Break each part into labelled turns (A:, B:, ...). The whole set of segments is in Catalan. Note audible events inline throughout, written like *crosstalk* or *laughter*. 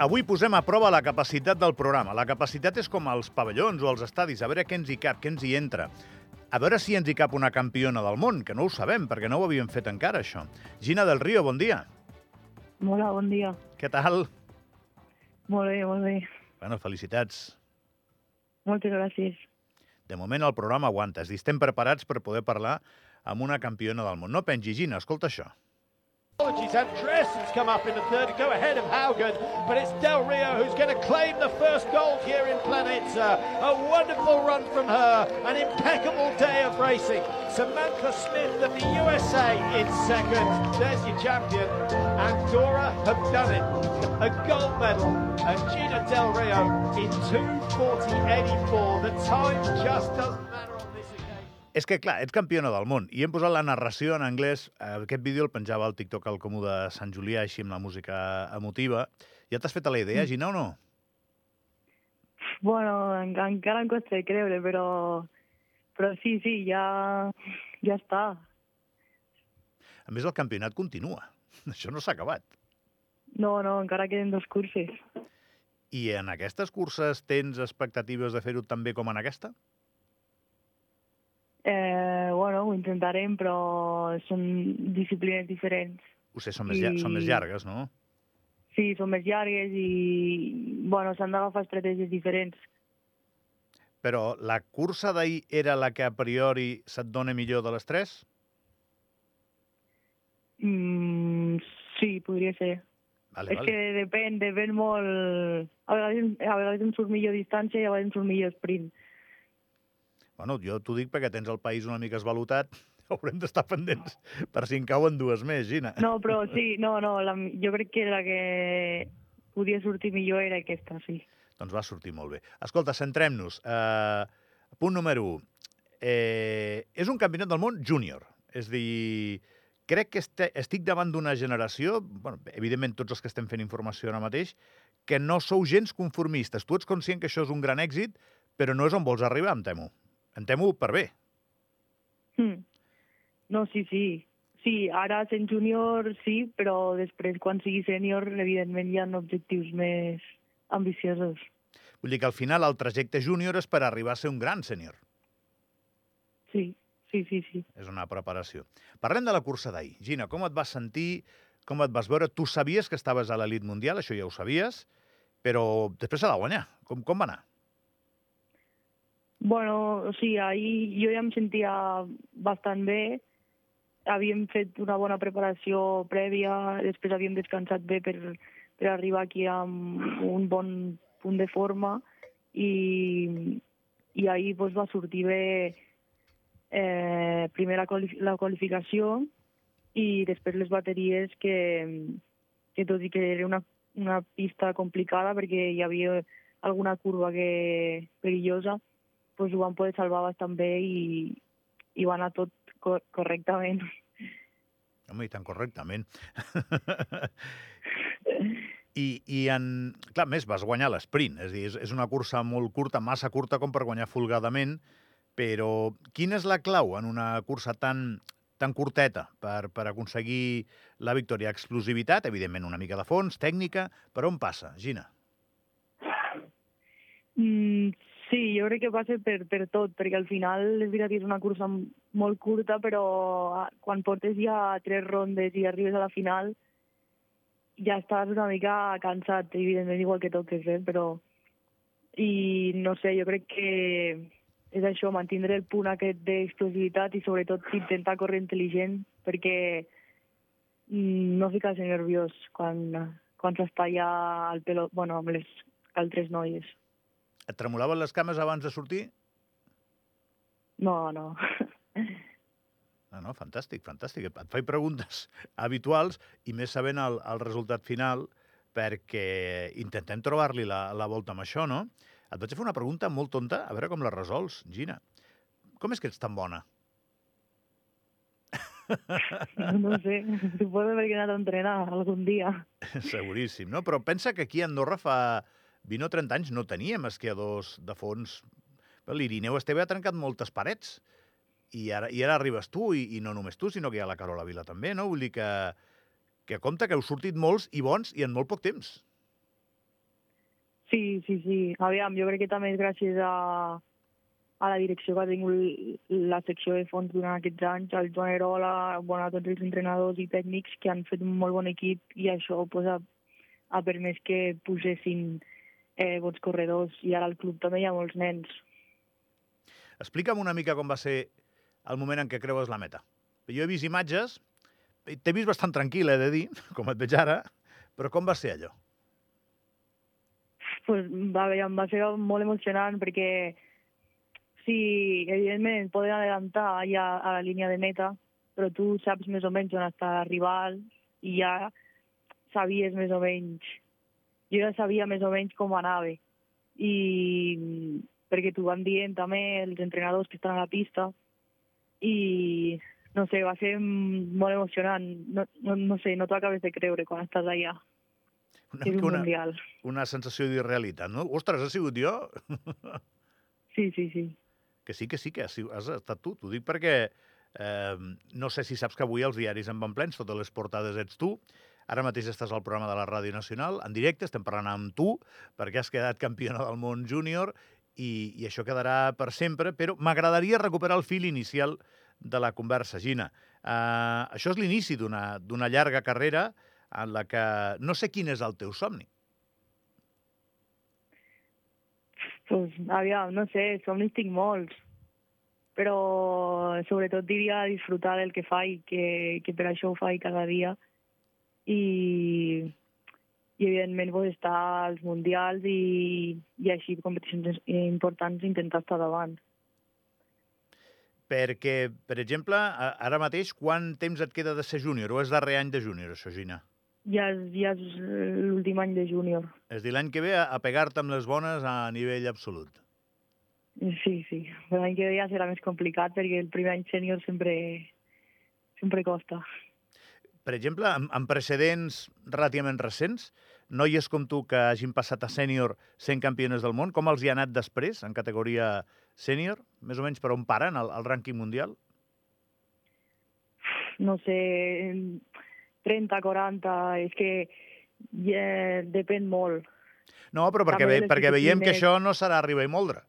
A: Avui posem a prova la capacitat del programa. La capacitat és com els pavellons o els estadis, a veure què ens hi cap, què ens hi entra. A veure si ens hi cap una campiona del món, que no ho sabem, perquè no ho havíem fet encara, això. Gina del Río, bon dia.
B: Hola, bon dia.
A: Què tal?
B: Molt bé, molt bé.
A: Bueno, felicitats.
B: Moltes gràcies.
A: De moment el programa aguanta. Estem preparats per poder parlar amb una campiona del món. No pengi, Gina, escolta això.
C: Apologies, Dressen's come up in the third to go ahead of Haugen, but it's Del Rio who's going to claim the first gold here in Planitza. A wonderful run from her, an impeccable day of racing. Samantha Smith of the USA in second. There's your champion. And Dora have done it. A gold medal. And Gina Del Rio in 2.40.84. The time just doesn't
A: És que, clar, ets campiona del món i hem posat la narració en anglès. Eh, Aquest vídeo el penjava al TikTok al Comú de Sant Julià, així amb la música emotiva. Ja t'has fet a la idea, Gina, o no?
B: Bueno, en, encara em costa de creure, però, però sí, sí, ja, ja està.
A: A més, el campionat continua. *laughs* Això no s'ha acabat.
B: No, no, encara queden dos curses.
A: I en aquestes curses tens expectatives de fer-ho tan bé com en aquesta?
B: Eh, bueno, ho intentarem, però són disciplines diferents.
A: Ho sé, són més, llar
B: I-
A: són més llargues, no?
B: Sí, són més llargues i, bueno, s'han d'agafar estratègies diferents.
A: Però la cursa d'ahir era la que a priori se't dona millor de les tres?
B: Mm, sí, podria ser.
A: Vale,
B: És
A: vale.
B: que depèn, depèn molt... A vegades, a vegades em surt millor distància i a vegades em surt millor sprint.
A: Bueno, jo t'ho dic perquè tens el país una mica esvalutat. *laughs* Haurem d'estar pendents per si en cauen dues més, Gina.
B: No, però sí, no, no, la, jo crec que la que podia sortir millor era aquesta, sí.
A: Doncs va sortir molt bé. Escolta, centrem-nos. Uh, punt número 1. Eh, és un campionat del món júnior. És a dir, crec que este, estic davant d'una generació, bueno, evidentment tots els que estem fent informació ara mateix, que no sou gens conformistes. Tu ets conscient que això és un gran èxit, però no és on vols arribar, em temo. Em temo per bé.
B: Hm. No, sí, sí. Sí, ara sent júnior sí, però després quan sigui sènior evidentment hi ha objectius més ambiciosos.
A: Vull dir que al final el trajecte júnior és per arribar a ser un gran sènior.
B: Sí, sí, sí, sí.
A: És una preparació. Parlem de la cursa d'ahir. Gina, com et vas sentir? Com et vas veure? Tu sabies que estaves a l'elit mundial, això ja ho sabies, però després s'ha de guanyar. Com, com va anar?
B: Bueno, sigui, ahir jo ja em sentia bastant bé, havíem fet una bona preparació prèvia, després havíem descansat bé per, per arribar aquí amb un bon punt de forma i, i ahir doncs, va sortir bé eh, primer la, quali la qualificació i després les bateries que, que tot i que era una, una pista complicada perquè hi havia alguna curva que perillosa, doncs ho van poder salvar bastant bé i, i va anar tot co correctament.
A: Home, i tan correctament. I, I, en... clar, més, vas guanyar l'esprint. És dir, és, és una cursa molt curta, massa curta com per guanyar folgadament, però quina és la clau en una cursa tan, tan curteta per, per aconseguir la victòria? Explosivitat, evidentment, una mica de fons, tècnica, per on passa, Gina?
B: Mm, sí, jo crec que passa per, per tot, perquè al final és veritat que és una cursa molt curta, però ah, quan portes ja tres rondes i arribes a la final ja estàs una mica cansat, evidentment igual que toques, eh? però... I no sé, jo crec que és això, mantindre el punt aquest d'explosivitat i sobretot intentar córrer intel·ligent perquè mm, no ficar-se nerviós quan, quan s'està ja al pelo, bueno, amb les altres noies.
A: Et tremolaven les cames abans de sortir?
B: No, no.
A: No, no, fantàstic, fantàstic. Et faig preguntes *laughs* habituals i més sabent el, el resultat final perquè intentem trobar-li la, la volta amb això, no? Et vaig fer una pregunta molt tonta, a veure com la resols, Gina. Com és que ets tan bona?
B: No sé, suposo perquè he anat a entrenar algun dia. *laughs*
A: Seguríssim, no? Però pensa que aquí a Andorra fa 20 o 30 anys no teníem esquiadors de fons. L'Irineu Esteve ha trencat moltes parets i ara, i ara arribes tu, i, i no només tu, sinó que hi ha la Carola Vila també, no? Vull dir que, que compte que heu sortit molts i bons i en molt poc temps.
B: Sí, sí, sí. Aviam, jo crec que també és gràcies a, a la direcció que ha tingut la secció de fons durant aquests anys, el Joan Erola, bueno, a tots els entrenadors i tècnics que han fet un molt bon equip i això pues, ha, ha permès que posessin eh, bons corredors i ara al club també hi ha molts nens.
A: Explica'm una mica com va ser el moment en què creues la meta. Jo he vist imatges, t'he vist bastant tranquil, he de dir, *laughs* com et veig ara, però com va ser allò?
B: pues, va, em va ser molt emocionant perquè sí, evidentment poden adelantar ja a la línia de meta, però tu saps més o menys on està el rival i ja sabies més o menys, jo ja sabia més o menys com anava i perquè t'ho van dient també els entrenadors que estan a la pista i no sé, va ser molt emocionant. No, no, no sé, no t'ho acabes de creure quan estàs allà.
A: Una,
B: és un
A: una,
B: mundial.
A: una sensació d'irrealitat, no? Ostres, has sigut jo? *laughs*
B: Sí, sí, sí.
A: Que sí, que sí, que has, has estat tu. T'ho dic perquè eh, no sé si saps que avui els diaris en van plens, totes les portades ets tu. Ara mateix estàs al programa de la Ràdio Nacional, en directe, estem parlant amb tu, perquè has quedat campiona del món júnior i, i això quedarà per sempre, però m'agradaria recuperar el fil inicial de la conversa, Gina. Uh, això és l'inici d'una llarga carrera en la que no sé quin és el teu somni.
B: Pues, aviam, no sé, somnis tinc molts, però sobretot diria disfrutar del que faig, que, que per això ho faig cada dia. I, i evidentment pues, estar als mundials i, i així competicions importants intentar estar davant.
A: Perquè, per exemple, ara mateix, quant temps et queda de ser júnior? O és darrer any de júnior, això, Gina?
B: Ja, és- ja és l'últim any de júnior.
A: És dir, l'any que ve a, a pegar-te amb les bones a nivell absolut.
B: Sí, sí. L'any que ve ja serà més complicat perquè el primer any sènior sempre, sempre costa.
A: Per exemple, amb, amb precedents relativament recents, noies com tu que hagin passat a sènior sent campiones del món, com els hi ha anat després, en categoria sènior? Més o menys per on paren el, el rànquing mundial?
B: no sé, 30, 40, és que ja depèn molt.
A: No, però perquè, ve, perquè veiem que això no serà arribar i moldre.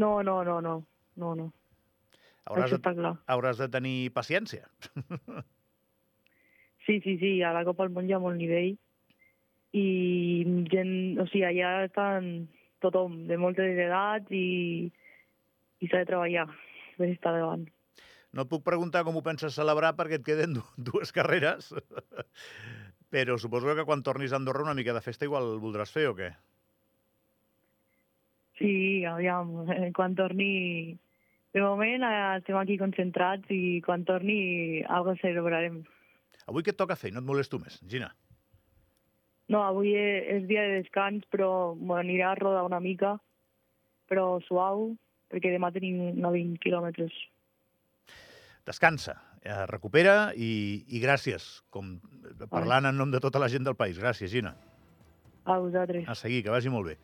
B: No, no, no, no, no, no.
A: Hauràs de, hauràs de tenir paciència. *laughs*
B: Sí, sí, sí, a la Copa del Món hi ha molt nivell i gent, o sigui, allà estan tothom, de moltes edats i, i s'ha de treballar per estar davant.
A: No et puc preguntar com ho penses celebrar perquè et queden du- dues carreres, *laughs* però suposo que quan tornis a Andorra una mica de festa igual voldràs fer o què?
B: Sí, aviam, *laughs* quan torni... De moment eh, estem aquí concentrats i quan torni algo celebrarem.
A: Avui què et toca fer? No et molesto més, Gina.
B: No, avui e- és dia de descans, però bueno, aniré a rodar una mica, però suau, perquè demà tenim una 20 quilòmetres.
A: Descansa, eh, recupera i, i gràcies, com parlant en nom de tota la gent del país. Gràcies, Gina.
B: A vosaltres.
A: A seguir, que vagi molt bé.